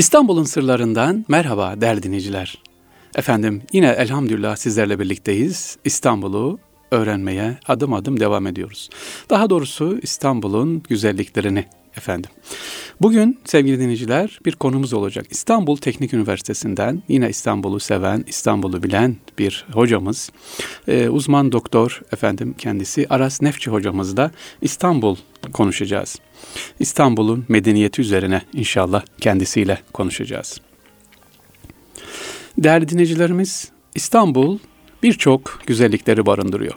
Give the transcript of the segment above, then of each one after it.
İstanbul'un sırlarından merhaba değerli dinleyiciler. Efendim yine elhamdülillah sizlerle birlikteyiz. İstanbul'u öğrenmeye adım adım devam ediyoruz. Daha doğrusu İstanbul'un güzelliklerini efendim. Bugün sevgili dinleyiciler bir konumuz olacak. İstanbul Teknik Üniversitesi'nden yine İstanbul'u seven, İstanbul'u bilen bir hocamız, e, uzman doktor efendim kendisi Aras Nefçi hocamızla İstanbul konuşacağız. İstanbul'un medeniyeti üzerine inşallah kendisiyle konuşacağız. Değerli dinleyicilerimiz, İstanbul birçok güzellikleri barındırıyor.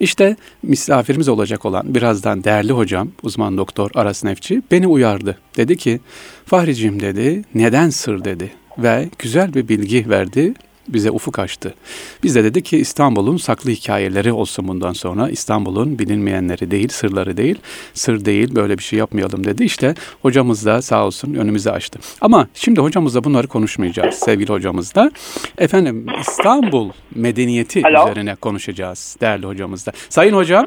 İşte misafirimiz olacak olan birazdan değerli hocam, uzman doktor Aras Nefçi beni uyardı. Dedi ki, Fahriciğim dedi, neden sır dedi ve güzel bir bilgi verdi bize ufuk açtı. Biz de dedi ki İstanbul'un saklı hikayeleri olsun bundan sonra. İstanbul'un bilinmeyenleri değil, sırları değil. Sır değil, böyle bir şey yapmayalım dedi. İşte hocamız da sağ olsun önümüzü açtı. Ama şimdi hocamızla bunları konuşmayacağız sevgili hocamızla. Efendim İstanbul medeniyeti Alo. üzerine konuşacağız değerli hocamızla. Sayın hocam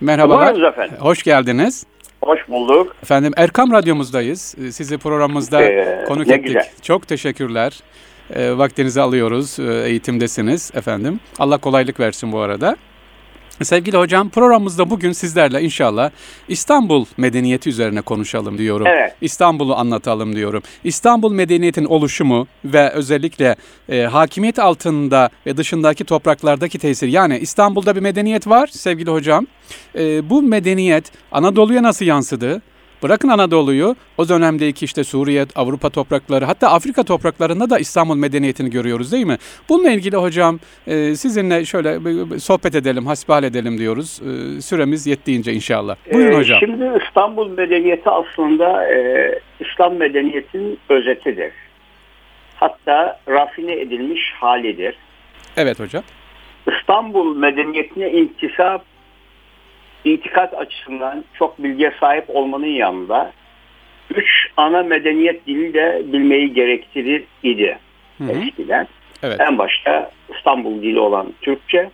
merhabalar. Buyurunuz efendim. Hoş geldiniz. Hoş bulduk. Efendim Erkam Radyomuzdayız. Sizi programımızda ee, konuk ettik. Güzel. Çok teşekkürler. E, vaktinizi alıyoruz. E, eğitimdesiniz efendim. Allah kolaylık versin bu arada. Sevgili hocam programımızda bugün sizlerle inşallah İstanbul medeniyeti üzerine konuşalım diyorum. Evet. İstanbul'u anlatalım diyorum. İstanbul medeniyetin oluşumu ve özellikle e, hakimiyet altında ve dışındaki topraklardaki tesir. Yani İstanbul'da bir medeniyet var sevgili hocam. E, bu medeniyet Anadolu'ya nasıl yansıdı? Bırakın Anadolu'yu o dönemdeki işte Suriye, Avrupa toprakları hatta Afrika topraklarında da İstanbul medeniyetini görüyoruz değil mi? Bununla ilgili hocam e, sizinle şöyle sohbet edelim, hasbihal edelim diyoruz. E, süremiz yettiğince inşallah. Buyurun ee, hocam. Şimdi İstanbul medeniyeti aslında e, İslam medeniyetinin özetidir. Hatta rafine edilmiş halidir. Evet hocam. İstanbul medeniyetine intisap itikat açısından çok bilgiye sahip olmanın yanında üç ana medeniyet dili de bilmeyi gerektirir idi eskiden. Evet. En başta İstanbul dili olan Türkçe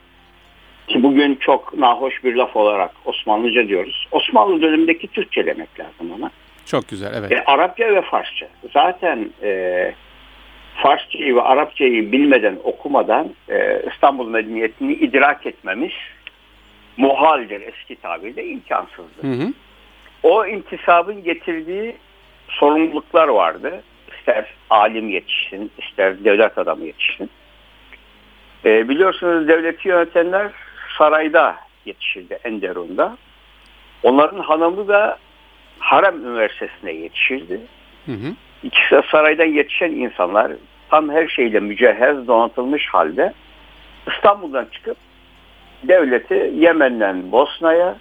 ki bugün çok nahoş bir laf olarak Osmanlıca diyoruz. Osmanlı dönemindeki Türkçe demek lazım ona. Çok güzel evet. E, Arapça ve Farsça. Zaten e, Farsçayı ve Arapçayı bilmeden okumadan e, İstanbul medeniyetini idrak etmemiz muhaldir eski tabirle imkansızdı. Hı hı. O intisabın getirdiği sorumluluklar vardı. İster alim yetişsin, ister devlet adamı yetişsin. E, biliyorsunuz devleti yönetenler sarayda yetişirdi Enderun'da. Onların hanımı da Harem Üniversitesi'ne yetişirdi. Hı hı. İkisi de saraydan yetişen insanlar tam her şeyle mücehhez donatılmış halde İstanbul'dan çıkıp devleti Yemen'den Bosna'ya,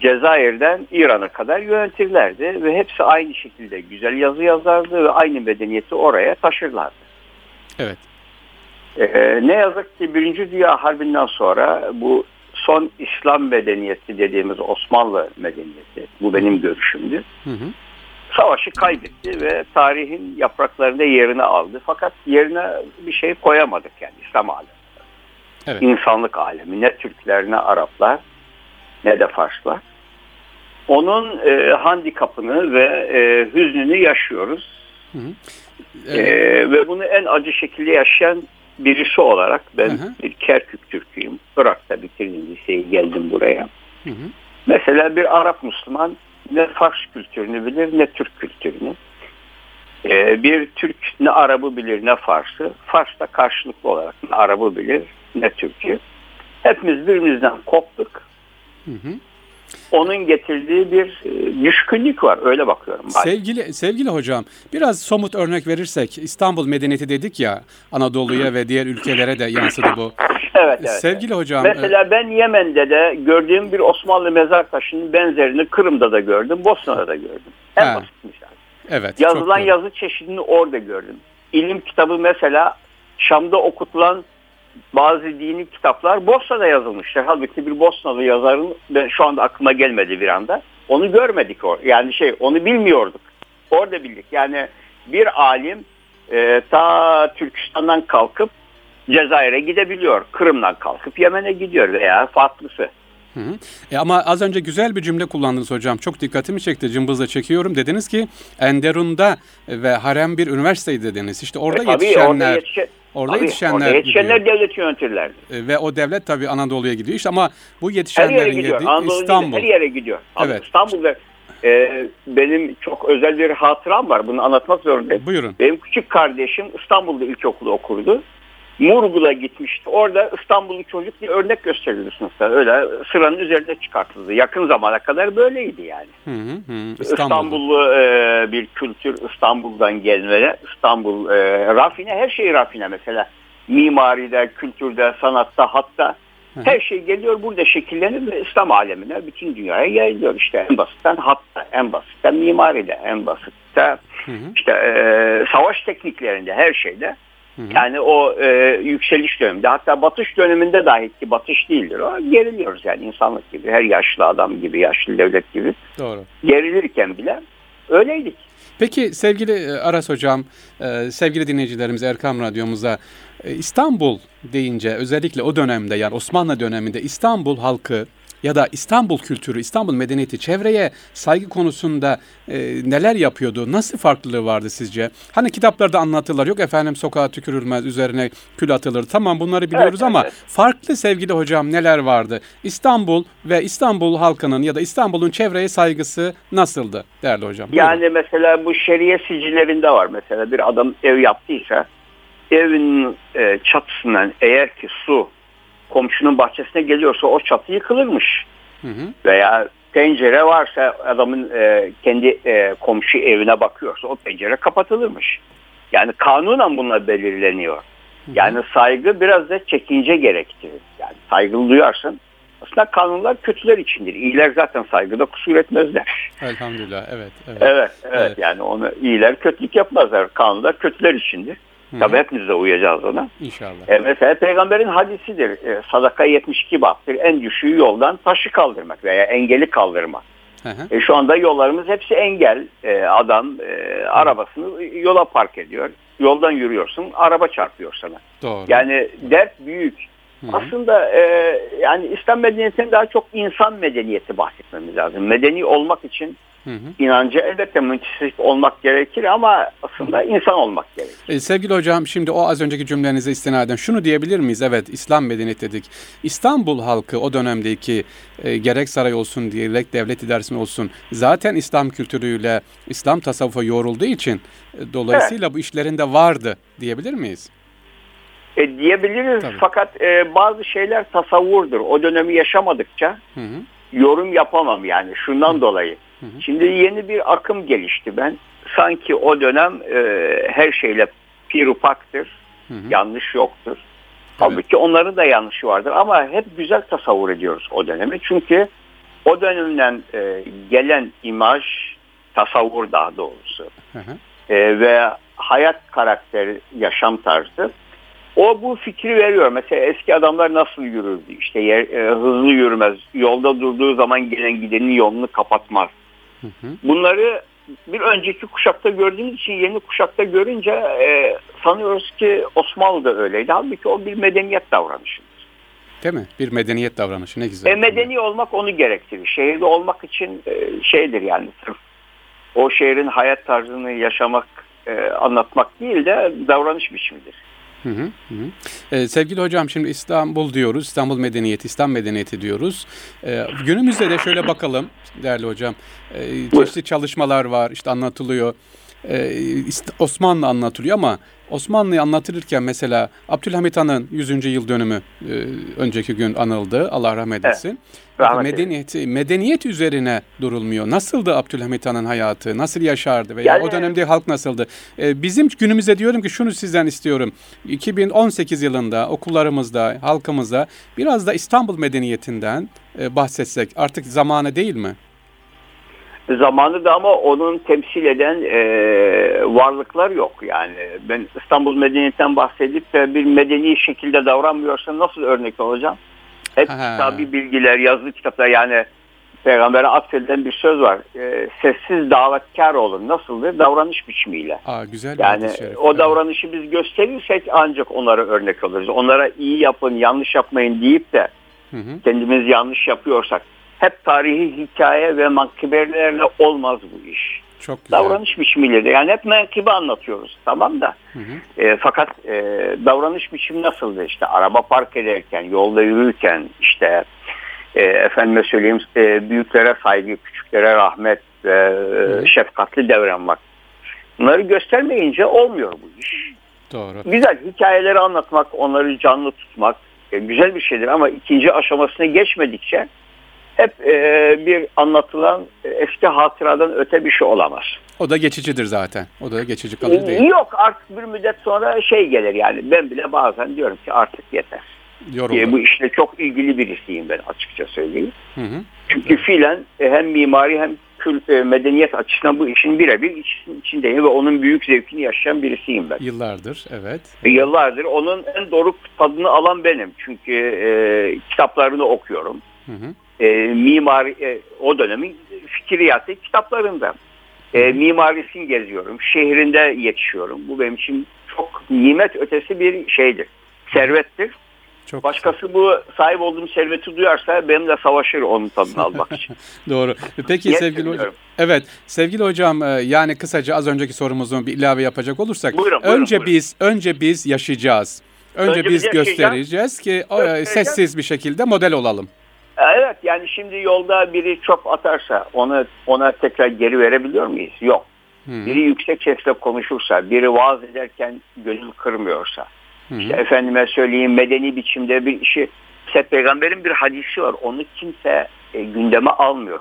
Cezayir'den İran'a kadar yönetirlerdi ve hepsi aynı şekilde güzel yazı yazardı ve aynı medeniyeti oraya taşırlardı. Evet. Ee, ne yazık ki Birinci Dünya Harbi'nden sonra bu son İslam medeniyeti dediğimiz Osmanlı medeniyeti, bu benim görüşümdü. Hı hı. Savaşı kaybetti ve tarihin yapraklarında yerini aldı. Fakat yerine bir şey koyamadık yani İslam alemi. Evet. İnsanlık alemi ne Türkler ne Araplar ne de Farslar. Onun e, handikapını ve e, hüznünü yaşıyoruz. Hı hı. E, evet. E, ve bunu en acı şekilde yaşayan birisi olarak ben hı hı. bir Kerkük Türk'üyüm. Irak'ta bitirdim liseyi geldim buraya. Hı hı. Mesela bir Arap Müslüman ne Fars kültürünü bilir ne Türk kültürünü. Ee, bir Türk ne Arap'ı bilir ne Fars'ı. Fars da karşılıklı olarak ne Arap'ı bilir ne Türkiye. Hepimiz birbirimizden koptuk. Hı hı. Onun getirdiği bir e, düşkünlük var. Öyle bakıyorum. Ben. Sevgili sevgili hocam, biraz somut örnek verirsek İstanbul medeniyeti dedik ya Anadolu'ya ve diğer ülkelere de yansıdı bu. evet, evet. Sevgili hocam. Mesela e... ben Yemen'de de gördüğüm bir Osmanlı mezar taşının benzerini Kırım'da da gördüm, Bosna'da da gördüm. En basit misal. Evet. Yazılan yazı çeşidini orada gördüm. İlim kitabı mesela Şam'da okutulan bazı dini kitaplar Bosna'da yazılmıştır. Halbuki bir Bosnalı yazarın ben şu anda aklıma gelmedi bir anda. Onu görmedik o. Yani şey onu bilmiyorduk. Orada bildik. Yani bir alim e, ta Türkistan'dan kalkıp Cezayir'e gidebiliyor. Kırım'dan kalkıp Yemen'e gidiyor veya farklısı. Hı hı. E ama az önce güzel bir cümle kullandınız hocam. Çok dikkatimi çekti. Cımbızla çekiyorum. Dediniz ki Enderun'da ve harem bir üniversiteydi dediniz. İşte orada E, tabii, yetişenler orada, yetişe, orada tabii, yetişenler, orada yetişenler gidiyor. devleti yönetirlerdi. E, ve o devlet tabii Anadolu'ya gidiyor. İşte ama bu Her yere yetişenlerin gidiyor. Anadolu İstanbul. her yere gidiyor. Evet. İstanbul'da e, benim çok özel bir hatıram var. Bunu anlatmak zorundayım. Buyurun. Benim küçük kardeşim İstanbul'da ilkokulu okurdu. Murgul'a gitmişti. Orada İstanbullu çocuk diye örnek gösterildi sınıfta. Öyle sıranın üzerine çıkartıldı. Yakın zamana kadar böyleydi yani. Hı hı hı. İstanbul'da. İstanbullu e, bir kültür İstanbul'dan gelmeli. İstanbul e, rafine her şey rafine mesela. Mimaride, kültürde, sanatta hatta Hı hı. her şey geliyor burada şekillenir ve İslam alemine bütün dünyaya yayılıyor. İşte en basitten hatta en basitten mimaride en basitte Hı hı. işte e, savaş tekniklerinde her şeyde Hı hı. yani o e, yükseliş döneminde hatta batış döneminde dahi ki batış değildir o geriliyoruz yani insanlık gibi her yaşlı adam gibi yaşlı devlet gibi Doğru. gerilirken bile öyleydik. Peki sevgili e, Aras Hocam, e, sevgili dinleyicilerimiz Erkam Radyomuz'a e, İstanbul deyince özellikle o dönemde yani Osmanlı döneminde İstanbul halkı ya da İstanbul kültürü, İstanbul medeniyeti çevreye saygı konusunda e, neler yapıyordu? Nasıl farklılığı vardı sizce? Hani kitaplarda anlatırlar. Yok efendim sokağa tükürülmez, üzerine kül atılır. Tamam bunları biliyoruz Evet, ama evet. farklı sevgili hocam neler vardı? İstanbul ve İstanbul halkının ya da İstanbul'un çevreye saygısı nasıldı değerli hocam? Buyurun. Yani mesela bu şeriye sicillerinde var mesela bir adam ev yaptıysa evin e, çatısından eğer ki su komşunun bahçesine geliyorsa o çatı yıkılırmış. Hı hı. Veya pencere varsa adamın e, kendi e, komşu evine bakıyorsa o pencere kapatılırmış. Yani kanunen bunlar belirleniyor. Yani saygı biraz da çekince gerektirir. Yani saygılı duyarsın. Aslında kanunlar kötüler içindir. İyiler zaten saygıda kusur etmezler. Elhamdülillah evet. evet. Evet, evet, Evet. yani onu iyiler kötülük yapmazlar. Kanunlar kötüler içindir. Hı. Tabii hepimiz de uyacağız ona. İnşallah. E mesela peygamberin hadisidir. E, sadaka 72 bahtır. En düşüğü yoldan taşı kaldırmak veya engeli kaldırmak. Hı hı. E, şu anda yollarımız hepsi engel. E, adam e, arabasını yola park ediyor. Yoldan yürüyorsun, araba çarpıyor sana. Doğru. Yani dert büyük. Hı hı. Aslında e, yani İslam medeniyetinden daha çok insan medeniyeti bahsetmemiz lazım. Medeni olmak için Hı hı. inancı elbette müntesip olmak gerekir ama aslında insan olmak gerekir. E, sevgili hocam şimdi o az önceki cümlenize istinaden şunu diyebilir miyiz? Evet İslam medeniyeti dedik. İstanbul halkı o dönemdeki e, gerek saray olsun gerek devlet idaresi olsun zaten İslam kültürüyle İslam tasavvufa yoğrulduğu için e, dolayısıyla bu işlerinde vardı diyebilir miyiz? E, diyebiliriz Tabii. fakat e, bazı şeyler tasavvurdur. O dönemi yaşamadıkça Hı hı. yorum yapamam yani şundan dolayı. Hı hı. Şimdi yeni bir akım gelişti ben. Sanki o dönem e, her şeyle pirupaktır. Hı hı. Yanlış yoktur. Halbuki onların da yanlışı vardır ama hep güzel tasavvur ediyoruz o dönemi. Çünkü o dönemden e, gelen imaj, tasavvur daha doğrusu Hı hı. e, ve hayat karakteri, yaşam tarzı o bu fikri veriyor. Mesela eski adamlar nasıl yürürdü? İşte yer, e, hızlı yürümez. Yolda durduğu zaman gelen gidenin yolunu kapatmaz. Hı hı. Bunları bir önceki kuşakta gördüğümüz için yeni kuşakta görünce e, sanıyoruz ki Osmanlı da öyleydi. Halbuki o bir medeniyet davranışı. Değil mi? Bir medeniyet davranışı ne güzel. E, medeni olmak onu gerektirir. Şehirde olmak için e, şeydir yani sırf o şehrin hayat tarzını yaşamak, e, anlatmak değil de davranış biçimidir. Hı hı, hı. Ee, sevgili hocam şimdi İstanbul diyoruz, İstanbul medeniyeti, İslam medeniyeti diyoruz. Ee, günümüzde de şöyle bakalım değerli hocam. Ee, çeşitli çalışmalar var, işte anlatılıyor. Ee, Osmanlı anlatılıyor ama Osmanlı'yı anlatılırken mesela Abdülhamit Han'ın 100. yıl dönümü e, önceki gün anıldı. Allah rahmet Evet. etsin. Rahmet medeniyet, medeniyet üzerine durulmuyor. Nasıldı Abdülhamit Han'ın hayatı? Nasıl yaşardı? Veya Yani- o dönemde halk nasıldı? Ee, bizim günümüzde diyorum ki şunu sizden istiyorum. 2018 yılında okullarımızda, halkımızda biraz da İstanbul medeniyetinden e, bahsetsek artık zamanı değil mi? Zamanı da ama onun temsil eden e, varlıklar yok. Yani ben İstanbul medeniyetinden bahsedip de bir medeni şekilde davranmıyorsa nasıl örnek olacağım? Hep Ha. kitabi bilgiler, yazılı kitaplar yani Peygamber'e atfedilen bir söz var. E, sessiz davetkar olun. Nasıldır? Davranış biçimiyle. Aa güzel bir Yani şerif. o Evet. davranışı biz gösterirsek ancak onlara örnek oluruz. Onlara iyi yapın, yanlış yapmayın deyip de Hı hı. kendimiz yanlış yapıyorsak hep tarihi hikaye ve mankibelerle olmaz bu iş. Çok güzel. Davranış biçimiyle de yani hep menkıbe anlatıyoruz tamam da Hı hı. e, fakat e, davranış biçimi nasıldı işte araba park ederken yolda yürürken işte e, efendime söyleyeyim e, büyüklere saygı küçüklere rahmet e, Hı. şefkatli davranmak bunları göstermeyince olmuyor bu iş. Doğru. Güzel hikayeleri anlatmak onları canlı tutmak e, güzel bir şeydir ama ikinci aşamasına geçmedikçe hep e, bir anlatılan e, eski hatıradan öte bir şey olamaz. O da geçicidir zaten. O da geçici kalıcı değil. Yok artık bir müddet sonra şey gelir yani ben bile bazen diyorum ki artık yeter. Yoruldu. Diye bu işle çok ilgili birisiyim ben açıkça söyleyeyim. Hı hı. Çünkü fiilen e, hem mimari hem kül, e, medeniyet açısından bu işin birebir iç- içindeyim ve onun büyük zevkini yaşayan birisiyim ben. Yıllardır evet. E, Yıllardır onun en doruk tadını alan benim. Çünkü e, kitaplarını okuyorum. Hı hı. E, mimari e, o dönemin fikriyatı kitaplarında. E, mimarisini geziyorum. Şehrinde yetişiyorum. Bu benim için çok nimet ötesi bir şeydir. Servettir. Çok Başkası bu sahip olduğum serveti duyarsa benimle savaşır onun tadını almak için. Doğru. Peki sevgili hocam. Evet, sevgili hocam e, yani kısaca az önceki sorumuzun bir ilave yapacak olursak Buyurun, buyurun, önce buyurun. biz önce biz yaşayacağız. Önce, Önce biz biz göstereceğiz ki e, sessiz bir şekilde model olalım. Yani şimdi yolda biri çöp atarsa onu ona tekrar geri verebiliyor muyuz? Yok. Hı Biri yüksek sesle konuşursa, biri vaaz ederken gönül kırmıyorsa, hı. işte efendime söyleyeyim medeni biçimde bir işi, işte peygamberin bir hadisi var, onu kimse e, gündeme almıyor.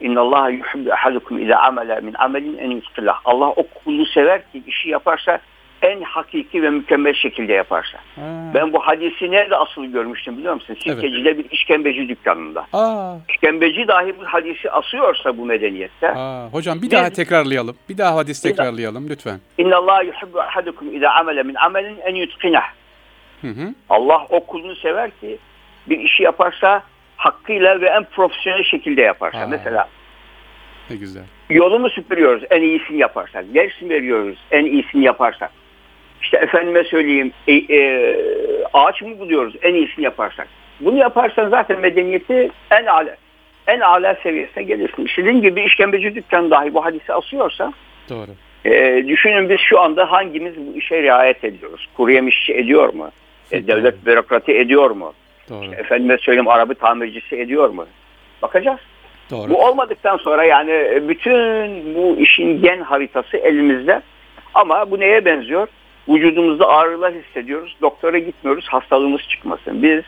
İnna Allah yuhibbu ahadukum iza amela min amelin en. Allah o kulu sever ki işi yaparsa en hakiki ve mükemmel şekilde yaparsa. Ha. Ben bu hadisi nerede asıl görmüştüm biliyor musun? Sirkeci'de bir işkembeci dükkanında. Aa, İşkembeci dahi bu hadisi asıyorsa bu medeniyette aa, hocam bir Biz- daha tekrarlayalım. Bir daha hadis tekrarlayalım lütfen. İnna Allah yuhibbu ahadukum iza amela min amelin en yutkinah. Allah o kulunu sever ki bir işi yaparsa hakkıyla ve en profesyonel şekilde yaparsa. Aa. Mesela Ne güzel. yolumu süpürüyoruz en iyisini yaparsak. Ders veriyoruz en iyisini yaparsak. İşte efendime söyleyeyim e, e, ağaç mı buluyoruz en iyisini yaparsak. Bunu yaparsan zaten medeniyeti en ala en ala seviyesine gelirsin. İşte dediğim gibi işkembeci dükkanı dahi bu hadisi asıyorsa Doğru. e, düşünün biz şu anda hangimiz bu işe riayet ediyoruz? Kuru yemişçi ediyor mu? E, devlet bürokratı ediyor mu? Doğru. Efendime söyleyeyim araba tamircisi ediyor mu? Bakacağız. Doğru. Bu olmadıktan sonra yani bütün bu işin gen haritası elimizde. Ama bu neye benziyor? Vücudumuzda ağrılar hissediyoruz. Doktora gitmiyoruz hastalığımız çıkmasın. Biz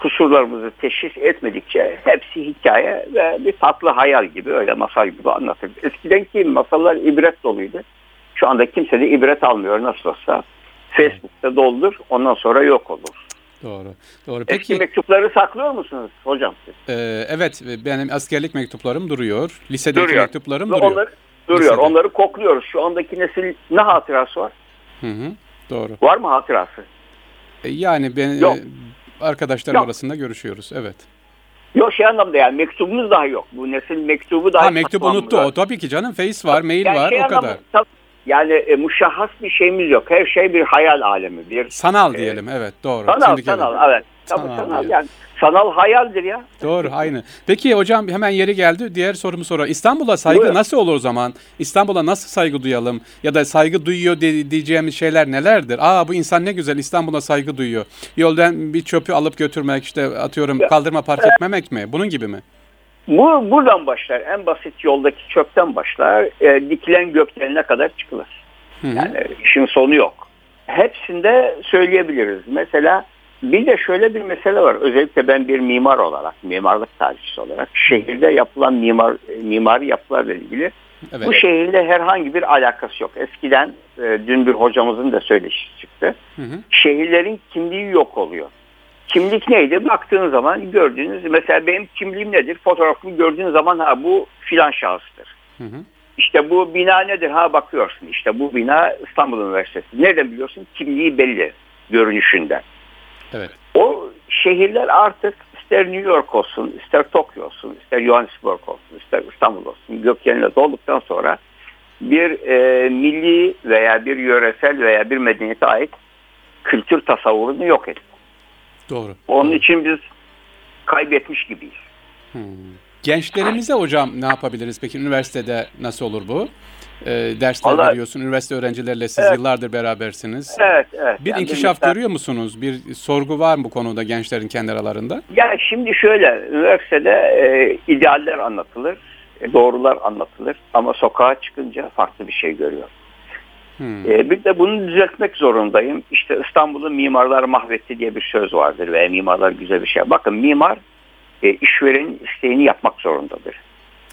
kusurlarımızı teşhis etmedikçe hepsi hikaye ve bir tatlı hayal gibi öyle masal gibi anlatır. Eskiden ki masallar ibret doluydu. Şu anda kimse de ibret almıyor nasıl olsa. Facebook'ta doldur ondan sonra yok olur. Doğru. Doğru. Eski Peki mektupları saklıyor musunuz hocam siz? e, evet benim askerlik mektuplarım duruyor. Lisedeki Duruyor. mektuplarım Ve duruyor. Onları, duruyor. Lisede. Onları kokluyoruz. Şu andaki nesil ne hatırası var? Hı hı. Doğru. Var mı hatırası? E, Yani ben Yok. e, arkadaşlarım Yok. arasında görüşüyoruz. Evet. Yok şey anlamda yani mektubumuz daha yok. Bu nesil mektubu daha Ha mektup unuttu. O tabii ki canım. Face var, mail Yani var şey o anlamda- kadar. tab- Yani e, muşahhas bir şeyimiz yok. Her şey bir hayal alemi. Bir Sanal diyelim. Evet, doğru. sanal, Şimdiki- sanal. Evet. Tabii Sanal sanal. Yani sanal hayaldir ya. Doğru, aynı. Peki hocam hemen yeri geldi. Diğer sorumu sonra. İstanbul'a saygı Buyurun. nasıl olur o zaman? İstanbul'a nasıl saygı duyalım? Ya da saygı duyuyor de- diyeceğimiz şeyler nelerdir? Aa bu insan ne güzel İstanbul'a saygı duyuyor. Yoldan bir çöpü alıp götürmek, işte atıyorum Ya- kaldırma park etmemek mi? Bunun gibi mi? Bu buradan başlar. En basit yoldaki çöpten başlar. E, dikilen gökdelenine kadar çıkılır. Hı hı. Yani işin sonu yok. Hepsinde söyleyebiliriz. Mesela bir de şöyle bir mesele var. Özellikle ben bir mimar olarak, mimarlık tarihçisi olarak şehirde yapılan mimar mimari yapılarla ilgili Evet. bu şehirle herhangi bir alakası yok. Eskiden e, dün bir hocamızın da söyleşisi çıktı. Hı hı. Şehirlerin kimliği yok oluyor. Kimlik neydi? Baktığın zaman gördüğünüz mesela benim kimliğim nedir? Fotoğrafımı gördüğün zaman ha bu filan şahıstır. Hı hı. İşte bu bina nedir? Ha bakıyorsun işte bu bina İstanbul Üniversitesi. Nereden biliyorsun? Kimliği belli görünüşünden. Evet. O şehirler artık ister New York olsun, ister Tokyo olsun, ister Johannesburg olsun, ister İstanbul olsun gökyenle dolduktan sonra bir e, milli veya bir yöresel veya bir medeniyete ait kültür tasavvurunu yok etti. Doğru. Onun için biz kaybetmiş gibiyiz. Hmm. Gençlerimize hocam ne yapabiliriz peki? Üniversitede nasıl olur bu? Ee, dersler Vallahi- veriyorsun. Üniversite öğrencileriyle siz Evet. yıllardır berabersiniz. Evet, evet. Bir Yani inkişaf mesela- görüyor musunuz? Bir sorgu var mı bu konuda gençlerin kendi aralarında? Ya şimdi şöyle, üniversitede e, idealler anlatılır, e, doğrular anlatılır ama sokağa çıkınca farklı bir şey görüyor. Hmm. E, bir de bunu düzeltmek zorundayım. İşte İstanbul'u mimarlar mahvetti diye bir söz vardır ve mimarlar güzel bir şey. Bakın mimar e, işverenin isteğini yapmak zorundadır.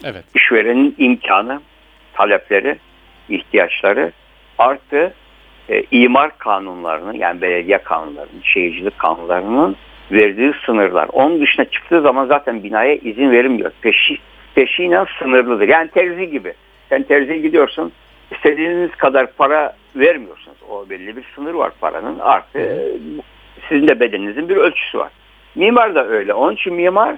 Evet. işverenin imkanı, talepleri, ihtiyaçları artı e, imar kanunlarını yani belediye kanunlarının, şehircilik kanunlarının verdiği sınırlar. Onun dışına çıktığı zaman zaten binaya izin verilmiyor. Peşi, peşinen sınırlıdır. Yani terzi gibi. Sen terziye gidiyorsun istediğiniz kadar para vermiyorsunuz. O belli bir sınır var paranın. Artı sizin de bedeninizin bir ölçüsü var. Mimar da öyle. Onun için mimar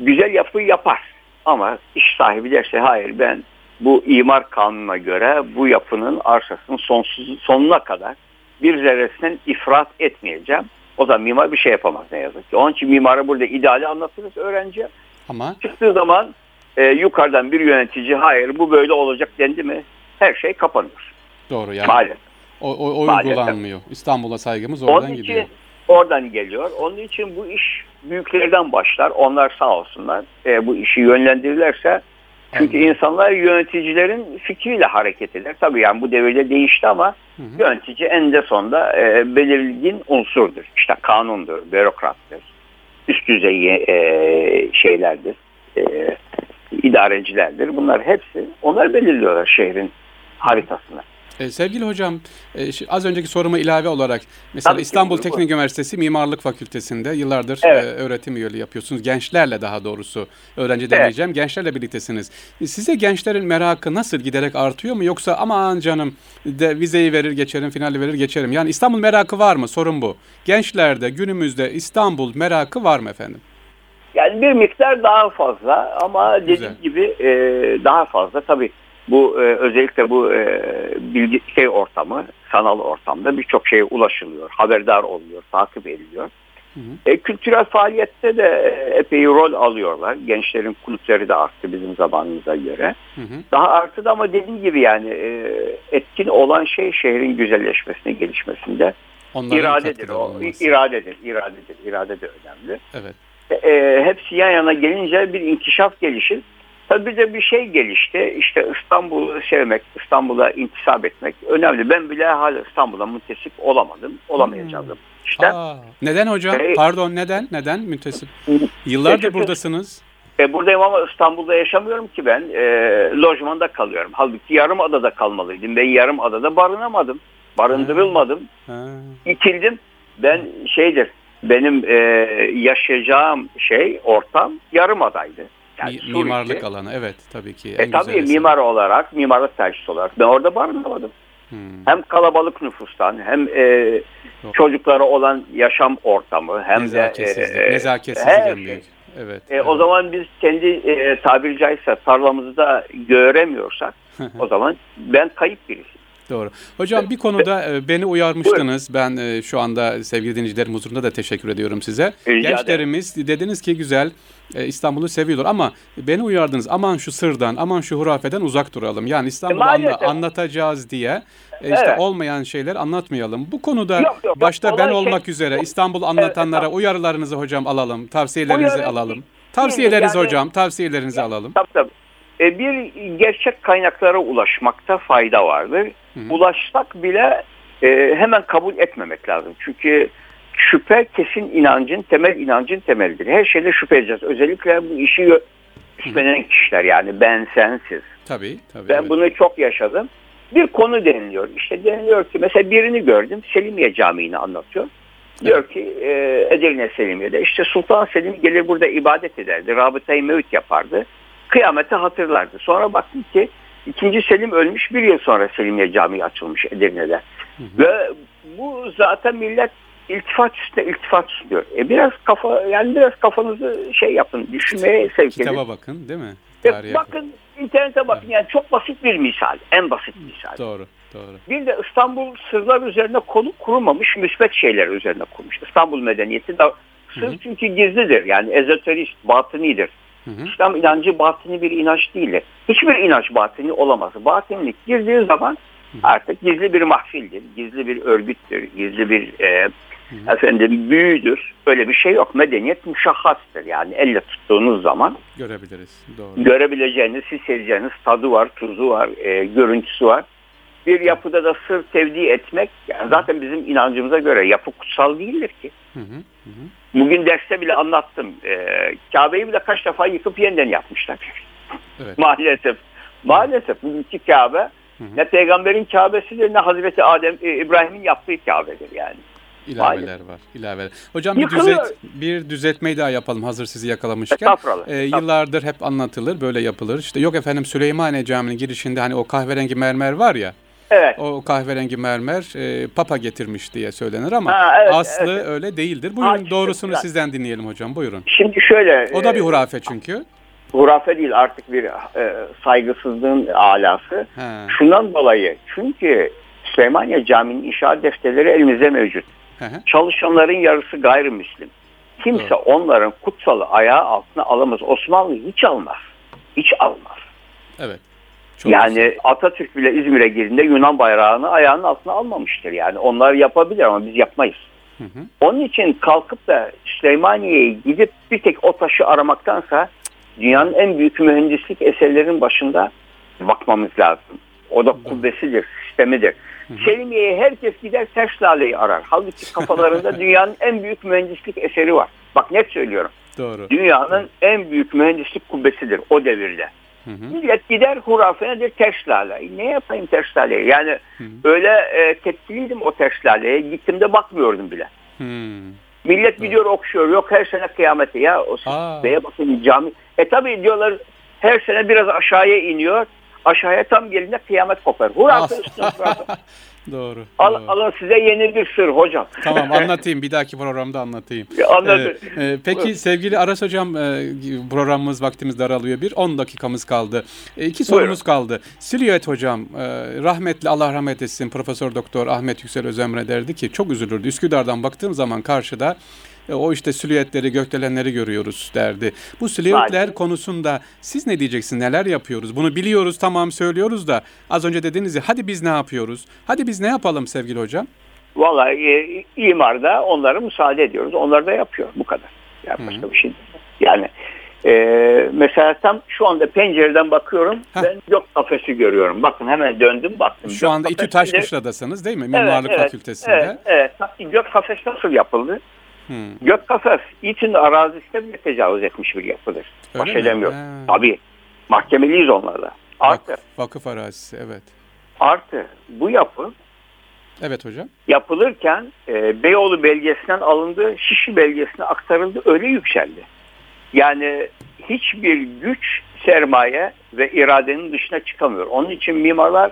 güzel yapı yapar. Ama iş sahibi derse hayır ben bu imar kanununa göre bu yapının arsasının sonsuz, sonuna kadar bir zerresinden ifrat etmeyeceğim. O zaman mimar bir şey yapamaz ne yazık ki. Onun için mimara burada ideali anlatırız öğrenciye. Ama Çıktığı zaman e, yukarıdan bir yönetici hayır bu böyle olacak dendi mi her şey kapanıyor. doğru yani. Maalesef. O, o, o Maalesef. uygulanmıyor. İstanbul'a saygımız Onun oradan için gidiyor. oradan geliyor. Onun için bu iş büyüklerden başlar. Onlar sağ olsunlar. E, bu işi yönlendirirlerse çünkü Anladım. insanlar yöneticilerin fikriyle hareket eder. Tabii yani bu devirde değişti ama Hı hı. yönetici eninde sonunda e, belirgin unsurdur. İşte kanundur, bürokrattır, üst düzey e, şeylerdir, e, idarecilerdir. Bunlar hepsi onlar belirliyorlar şehrin haritasını. E, sevgili hocam, e, şi- az önceki soruma ilave olarak mesela Tabii ki, İstanbul buyurun, Teknik Üniversitesi Mimarlık Fakültesinde yıllardır Evet. e, öğretim üyeliği yapıyorsunuz. Gençlerle daha doğrusu öğrenci demeyeceğim. Gençlerle birliktesiniz. E, Size gençlerin merakı nasıl giderek artıyor mu yoksa aman canım de vizeyi verir geçerim, finali verir geçerim. Yani İstanbul merakı var mı? Sorun bu. Gençlerde günümüzde İstanbul merakı var mı efendim? Yani bir miktar daha fazla ama dediğim Güzel. gibi e, daha fazla tabii bu e, özellikle bu e, bilgi şey ortamı sanal ortamda birçok şeye ulaşılıyor, haberdar oluyor, takip ediliyor. Hı hı. E, kültürel faaliyette de e, epey rol alıyorlar. Gençlerin kulüpleri de arttı bizim zamanımıza göre. Hı hı. Daha arttı ama dediğim gibi yani e, etkin olan şey şehrin güzelleşmesine, gelişmesinde Onların iradedir. O bulunması. iradedir, iradedir, irade de önemli Evet. e, hepsi yan yana gelince bir inkişaf gelişir. Tabii bir de bir şey gelişti. İşte İstanbul'u sevmek, İstanbul'a intisap etmek önemli. Ben bile hala İstanbul'a müntesip olamadım. Olamayacağım. İşte Aa, neden hocam? E, Pardon neden? Neden müntesip? Yıllardır çünkü- buradasınız. e, buradayım ama İstanbul'da yaşamıyorum ki ben. E, lojmanda kalıyorum. Halbuki yarım adada kalmalıydım. Ben yarım adada barınamadım. Barındırılmadım. Ha. İtildim. Ben şeydir, benim e, yaşayacağım şey, ortam yarım adaydı. Yani Mi- mimarlık alanı evet tabii ki. E en tabii güzeli. mimar olarak, mimarlık tercihsi olarak ben orada barınamadım. Hmm. Hem kalabalık nüfustan hem e, Doğru. çocuklara olan yaşam ortamı hem de Nezaketsizlik, e, nezaketsizlik her en şey. büyük. Evet. E, o zaman biz kendi e, tabiri caizse tarlamızda göremiyorsak o zaman ben kayıp birisiyim. Doğru. Hocam bir konuda e, beni uyarmıştınız. Ben e, şu anda sevgili dinleyicilerim huzurunda da teşekkür ediyorum size. Rica Gençlerimiz dediniz ki güzel e, İstanbul'u seviyorlar ama beni uyardınız. Aman şu sırdan, aman şu hurafeden uzak duralım. Yani İstanbul'u E, anla- anlatacağız diye işte Evet. olmayan şeyler anlatmayalım. Bu konuda Yok, yok, yok. başta ben şey- olmak üzere İstanbul anlatanlara tamam. uyarılarınızı hocam alalım. Tavsiyelerinizi Uyarı- alalım. Tavsiyelerinizi yani- hocam, tavsiyelerinizi alalım. Tabii tabii. E, bir gerçek kaynaklara ulaşmakta fayda vardır. Hı hı. Ulaşsak bile e, hemen kabul etmemek lazım. Çünkü şüphe kesin inancın, temel inancın temelidir. Her şeyde şüphe edeceğiz. Özellikle bu işi üstlenen kişiler yani ben sensiz. Tabii, tabii. Ben evet. bunu çok yaşadım. Bir konu deniliyor. İşte deniliyor ki mesela birini gördüm Selimiye Camii'ni anlatıyor. Diyor ki e, Edirne Selimiye'de işte Sultan Selim gelir burada ibadet ederdi. Rabıtayı mevüt yapardı. Kıyameti hatırlardı. Sonra baktım ki ikinci Selim ölmüş bir yıl sonra Selimiye Camii açılmış Edirne'de. Ve bu zaten millet iltifat üstüne iltifat sunuyor. E biraz kafa yani biraz kafanızı şey yapın düşünmeye sevk edin. Kitaba bakın değil mi? E, Tarihe bakın internete bakın yani çok basit bir misal. En basit misal. Doğru, doğru. Bir de İstanbul sırlar üzerine konu kurulmamış müsbet şeyler üzerine kurmuş. İstanbul medeniyeti da Sır hı hı. çünkü gizlidir. Yani ezoterist, batınidir. Hı hı. İslam inancı batini bir inanç değildir. Hiçbir inanç batini olamaz. Batinlik girdiği zaman artık gizli bir mahfildir, gizli bir örgüttür, gizli bir e, Hı. efendim büyüdür. Öyle bir şey yok. Medeniyet müşahhastır. Yani elle tuttuğunuz zaman görebiliriz. Doğru. Görebileceğiniz, hissedeceğiniz tadı var, tuzu var, e, görüntüsü var. Bir yapıda da sır tevdi etmek yani zaten bizim inancımıza göre yapı kutsal değildir ki. Hı hı. Hı. Bugün derste bile anlattım. E, Kabe'yi bile kaç defa yıkıp yeniden yapmışlar. Evet. Maalesef. Maalesef bugünkü Kabe hı hı. ne peygamberin Kabe'sidir ne Hazreti Adem e, İbrahim'in yaptığı Kabe'dir yani. İlaveler var. İlaveler. Hocam bir, düzelt, bir düzeltmeyi daha yapalım hazır sizi yakalamışken. Ee, yıllardır hep anlatılır böyle yapılır. İşte yok efendim Süleymaniye Camii'nin girişinde hani o kahverengi mermer var ya. Evet. O kahverengi mermer e, Papa getirmiş diye söylenir ama ha, evet, aslı evet. öyle değildir. Buyurun ha, doğrusunu güzel. sizden dinleyelim hocam. Buyurun. Şimdi şöyle. O da bir e, hurafe çünkü. Hurafe değil artık bir e, saygısızlığın alası. He. Şundan dolayı çünkü Süleymaniye Camii'nin inşaat defterleri elimizde mevcut. Çalışanların yarısı gayrimüslim. Kimse evet. onların kutsalı ayağı altına alamaz. Osmanlı hiç almaz. Hiç almaz. Evet. Çok yani güzel. Atatürk bile İzmir'e girdiğinde Yunan bayrağını ayağının altına almamıştır. Yani onlar yapabilir ama biz yapmayız. Hı hı. Onun için kalkıp da Süleymaniye'ye gidip bir tek o taşı aramaktansa dünyanın en büyük mühendislik eserlerinin başında bakmamız lazım. O da kubbesidir, sistemidir. Selimiye'ye herkes gider ters laleyi arar. Halbuki kafalarında dünyanın en büyük mühendislik eseri var. Bak net söylüyorum. Doğru. Dünyanın en büyük mühendislik kubbesidir o devirde. Hı hı. Millet gider hurafe nedir ters lale. Ne yapayım ters laleye? Yani hı hı. öyle e, tepkiliydim o ters laleye. Gittim de bakmıyordum bile. Hı. Millet gidiyor okşuyor. Yok her sene kıyamete. Ya o beye bakın cami. E tabi diyorlar her sene biraz aşağıya iniyor aşağıya tam gelince kıyamet kopar. Hurafe üstüne Doğru. Al, doğru. Alın size yeni bir sır hocam. Tamam anlatayım. Bir dahaki programda anlatayım. Anladım. Ee, e, peki sevgili Aras hocam e, programımız vaktimiz daralıyor. Bir 10 dakikamız kaldı. E, iki sorumuz Buyurun. kaldı. Silüet hocam e, rahmetli Allah rahmet etsin Profesör Doktor Ahmet Yüksel Özemre derdi ki çok üzülürdü. Üsküdar'dan baktığım zaman karşıda e, o işte silüetleri, gökdelenleri görüyoruz derdi. Bu silüetler konusunda siz ne diyeceksiniz? Neler yapıyoruz? Bunu biliyoruz tamam söylüyoruz da az önce dediniz ya hadi biz ne yapıyoruz? Hadi biz ne yapalım sevgili hocam? Vallahi e, imarda onlara müsaade ediyoruz. Onlar da yapıyor bu kadar. Yani başka Hı-hı. bir şey değil. Yani e, mesela tam şu anda pencereden bakıyorum. Heh. Ben gök kafesi görüyorum. Bakın hemen döndüm baktım. Şu gök anda İTÜ Taşkışla'dasınız değil mi? Mimarlık evet, Fakültesi'nde. Evet, evet. Gök kafes nasıl yapıldı? Hmm. Gök kafes için arazisine bile tecavüz etmiş bir yapıdır. Öyle Baş edemiyor. Tabii. Mahkemeliyiz onlarla. Artı. Vak, vakıf arazisi evet. Artı bu yapı Evet hocam. Yapılırken e, Beyoğlu belgesinden alındı, Şişli belgesine aktarıldı, öyle yükseldi. Yani hiçbir güç, sermaye ve iradenin dışına çıkamıyor. Onun için mimarlar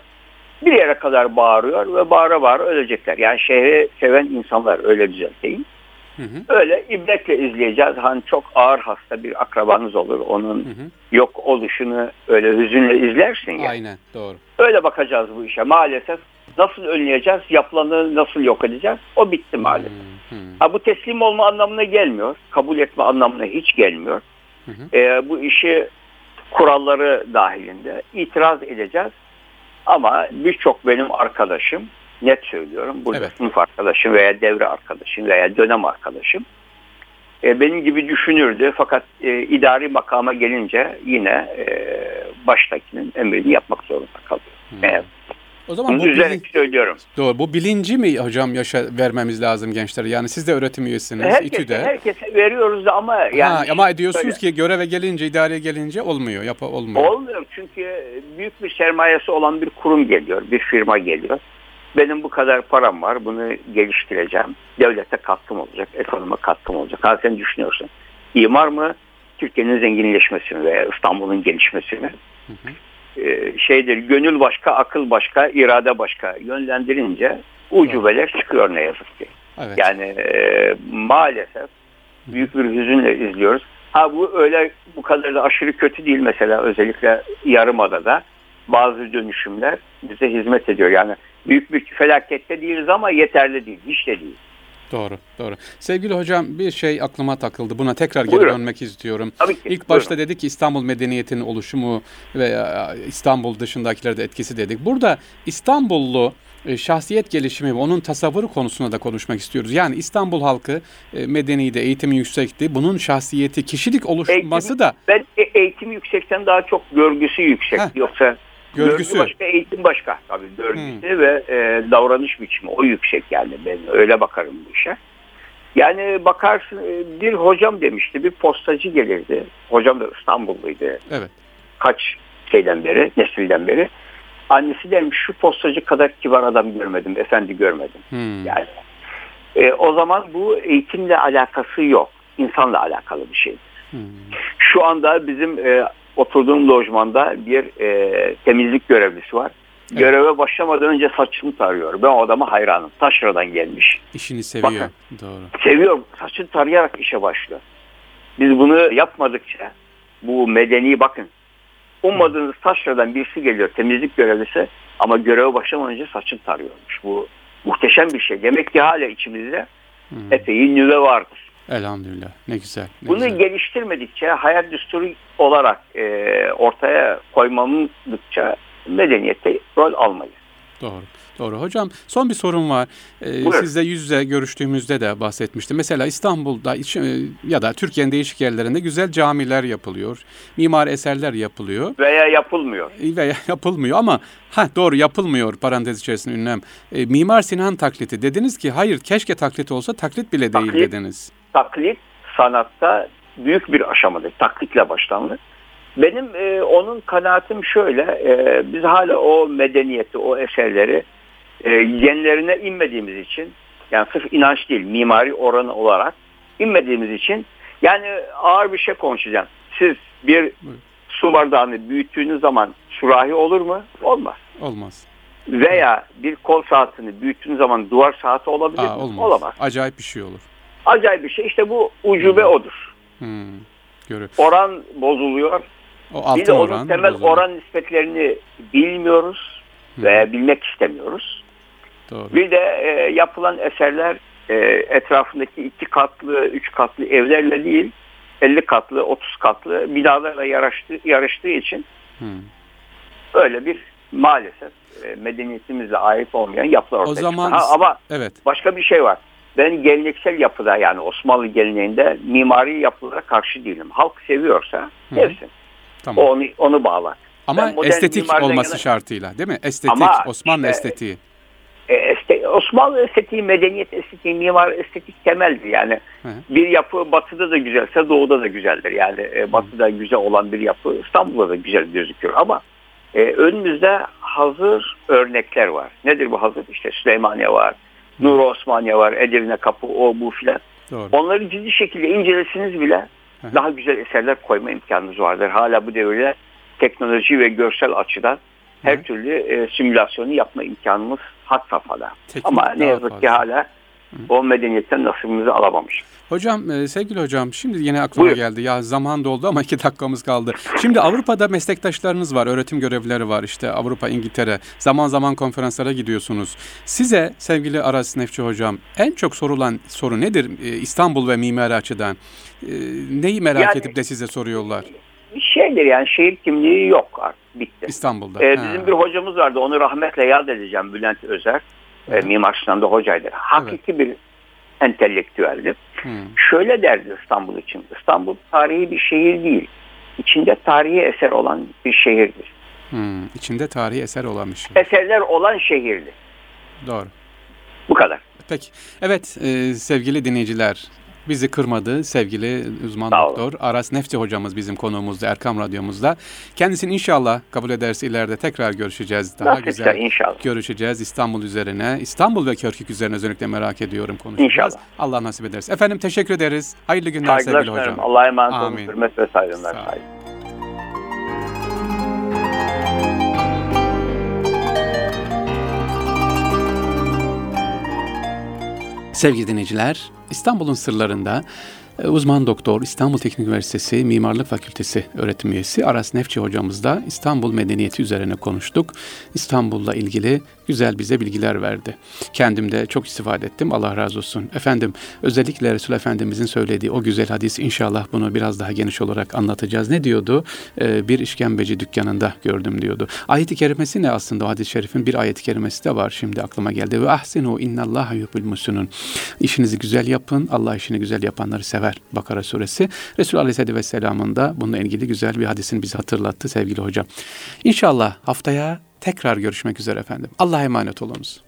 bir yere kadar bağırıyor ve bağıra bağıra ölecekler. Yani şehri seven insanlar öyle düzelteyim. Hı hı. Öyle ibretle izleyeceğiz. Hani çok ağır hasta bir akrabanız olur. Onun hı hı. yok oluşunu öyle hüzünle izlersin ya. Aynen doğru. Öyle bakacağız bu işe. Maalesef nasıl önleyeceğiz? Yapılanı nasıl yok edeceğiz? O bitti maalesef. Hı hı. Ha, bu teslim olma anlamına gelmiyor. Kabul etme anlamına hiç gelmiyor. Hı hı. Ee, bu işi kuralları dahilinde itiraz edeceğiz. Ama birçok benim arkadaşım net söylüyorum. Burada evet. sınıf arkadaşım veya devre arkadaşım veya dönem arkadaşım e, benim gibi düşünürdü. Fakat e, idari makama gelince yine e, baştakinin emrini yapmak zorunda kalıyor. Hmm. Evet. O zaman Bunu bu bilinç, söylüyorum. Doğru. Bu bilinci mi hocam yaşa vermemiz lazım gençlere? Yani siz de öğretim üyesiniz. Herkese, İTÜ'de. herkese veriyoruz da ama yani. Ha, ama diyorsunuz böyle. ki göreve gelince, idareye gelince olmuyor. Yap olmuyor. Olmuyor çünkü büyük bir sermayesi olan bir kurum geliyor, bir firma geliyor benim bu kadar param var bunu geliştireceğim. Devlete katkım olacak, ekonomime katkım olacak. Ha sen düşünüyorsun. İmar mı? Türkiye'nin zenginleşmesi mi veya İstanbul'un gelişmesi mi? Hı hı. Ee, şeydir gönül başka, akıl başka, irade başka yönlendirince ucubeler çıkıyor ne yazık ki. Evet. Yani e, maalesef büyük bir hüzünle izliyoruz. Ha bu öyle bu kadar da aşırı kötü değil mesela özellikle Yarımada'da bazı dönüşümler bize hizmet ediyor. Yani büyük bir felakette değiliz ama yeterli değil. Hiç de değil. Doğru, doğru. Sevgili hocam bir şey aklıma takıldı. Buna tekrar geri Buyurun. dönmek istiyorum. Tabii ki. İlk başta Buyurun. dedik ki İstanbul medeniyetinin oluşumu ve e, İstanbul dışındakilerde etkisi dedik. Burada İstanbullu e, şahsiyet gelişimi ve onun tasavvuru konusunda da konuşmak istiyoruz. Yani İstanbul halkı e, medeniydi, eğitimi yüksekti. Bunun şahsiyeti, kişilik oluşması Eğitim- da Ben eğitim yüksekten daha çok görgüsü yüksek. Heh. Yoksa Görgüsü. görgü başka, eğitim başka. Tabii görgüsü ve e, davranış biçimi o yüksek yani ben öyle bakarım bu işe. Yani bakarsın e, bir hocam demişti bir postacı gelirdi. Hocam da İstanbulluydu evet. kaç şeyden beri, nesilden beri. Annesi demiş şu postacı kadar kibar adam görmedim, efendi görmedim. Hmm. Yani e, o zaman bu eğitimle alakası yok. insanla alakalı bir şey. Hmm. Şu anda bizim e, oturduğum lojmanda bir e, temizlik görevlisi var. Evet. Göreve başlamadan önce saçını tarıyor. Ben o adama hayranım. Taşra'dan gelmiş. İşini seviyor. Bakın. Doğru. Seviyorum. Saçını tarayarak işe başlıyor. Biz bunu yapmadıkça bu medeni bakın. Ummadığınız taşradan birisi geliyor temizlik görevlisi ama göreve başlamadan önce saçını tarıyormuş. Bu muhteşem bir şey. Demek ki hala içimizde Hmm. epey nüve vardır. Elhamdülillah. Ne güzel. Ne Bunu güzel. geliştirmedikçe hayat düsturu olarak e, ortaya koymamızdıkça medeniyette rol almayız. Doğru. Doğru. Hocam son bir sorum var. Ee, Buyurun. sizle yüz yüze görüştüğümüzde de bahsetmiştim. Mesela İstanbul'da e, ya da Türkiye'nin değişik yerlerinde güzel camiler yapılıyor. Mimari eserler yapılıyor. Veya yapılmıyor. E, Veya yapılmıyor ama ha doğru yapılmıyor parantez içerisinde ünlem. E, Mimar Sinan taklidi dediniz ki hayır keşke taklit olsa taklit bile değil Taklit. dediniz. Taklit sanatta büyük bir aşamadır. Taklitle başlanır. Benim e, onun kanaatim şöyle. e, biz hala o medeniyeti, o eserleri e, genlerine inmediğimiz için yani sırf inanç değil, mimari oranı olarak inmediğimiz için yani ağır bir şey konuşacağım. Siz bir su bardağını büyüttüğünüz zaman sürahi olur mu? Olmaz. Olmaz. Veya bir kol saatini büyüttüğünüz zaman duvar saati olabilir Aa, mi? olmaz. Olamaz. Acayip bir şey olur. Acayip bir şey. İşte bu ucube odur. Hmm. Oran bozuluyor. O Bir altın de onun oran. temel bozuluyor. oran nispetlerini bilmiyoruz Hı. veya bilmek istemiyoruz. Doğru. Bir de e, yapılan eserler e, etrafındaki iki katlı, üç katlı evlerle değil, 50 katlı, 30 katlı binalarla yarıştığı, yarıştığı için Hmm. öyle bir maalesef e, medeniyetimizle ait olmayan yapılar ortaya O zaman çıktı. Ha, ama evet. başka bir şey var. Ben geleneksel yapıda yani Osmanlı geleneğinde mimari yapılara karşı değilim. Halk seviyorsa Hı. sevsin. Tamam. O onu, onu bağlar. Ama estetik olması yana- şartıyla değil mi? Estetik, Ama Osmanlı işte- estetiği. E, este- Osmanlı estetiği, medeniyet estetiği, mimar estetik temeldir. Yani Hı hı. bir yapı batıda da güzelse doğuda da güzeldir. Yani e, batıda güzel olan bir yapı İstanbul'da da güzel gözüküyor. Ama e, önümüzde hazır örnekler var. Nedir bu hazır? İşte Süleymaniye var, Nur Osmaniye var, Edirne Kapı, o bu filan. Onları ciddi şekilde incelesiniz bile Hı daha güzel eserler koyma imkanınız vardır. Hala bu devirde teknoloji ve görsel açıdan her Hı. türlü e, simülasyonu yapma imkanımız had safhada. Teknik Ama ne yazık ki hala o medeniyetten nasibimizi alamamış. Hocam, e, sevgili hocam, şimdi yine aklıma Buyur. geldi. Ya zaman doldu ama iki dakikamız kaldı. Şimdi Avrupa'da meslektaşlarınız var, öğretim görevlileri var. İşte Avrupa, İngiltere. Zaman zaman konferanslara gidiyorsunuz. Size sevgili Aras Nefçi hocam, en çok sorulan soru nedir e, İstanbul ve mimari açıdan? E, Neyi merak Yani- edip de size soruyorlar Bir şeydir yani şehir kimliği yok artık bitti. İstanbul'da? Ee, Ha. bizim bir hocamız vardı onu rahmetle yad edeceğim Bülent Özer. Hı. Mimar Sinan'da hocaydı. Hakiki bir entelektüeldi. Hı. Şöyle derdi İstanbul için. İstanbul tarihi bir şehir değil. İçinde tarihi eser olan bir şehirdir. Hı. İçinde tarihi eser olan bir şey. Eserler olan şehirdir. Doğru. Bu kadar. Peki. Evet e, sevgili dinleyiciler bizi kırmadı sevgili uzman Sağ olun. doktor Aras Nefti hocamız bizim konuğumuzda Erkam Radyomuzda. Kendisini inşallah kabul ederse ileride tekrar görüşeceğiz. Daha Nasipse güzel inşallah. görüşeceğiz İstanbul üzerine. İstanbul ve Körkük üzerine özellikle merak ediyorum konuşacağız. İnşallah. Allah nasip ederse. Efendim teşekkür ederiz. Hayırlı günler Saygılar sevgili hocam. Allah'a emanet olun. Hürmet ve saygılar. Sağ olun. Sevgili dinleyiciler, İstanbul'un sırlarında e, uzman doktor İstanbul Teknik Üniversitesi Mimarlık Fakültesi öğretim üyesi Aras Nefçi hocamızla İstanbul medeniyeti üzerine konuştuk. İstanbul'la ilgili güzel bize bilgiler verdi. Kendim de çok istifade ettim. Allah razı olsun. Efendim özellikle Resul Efendimizin söylediği o güzel hadis inşallah bunu biraz daha geniş olarak anlatacağız. Ne diyordu? Ee, bir işkembeci dükkanında gördüm diyordu. Ayet-i kerimesi ne aslında o hadis-i şerifin bir ayet-i kerimesi de var. Şimdi aklıma geldi. Ve ahsinu innallaha yuhibbul musunun. İşinizi güzel yapın. Allah işini güzel yapanları sever. Bakara suresi. Resul Aleyhisselatü Vesselam'ın da bununla ilgili güzel bir hadisini bize hatırlattı sevgili hocam. İnşallah haftaya tekrar görüşmek üzere efendim. Allah'a emanet olunuz.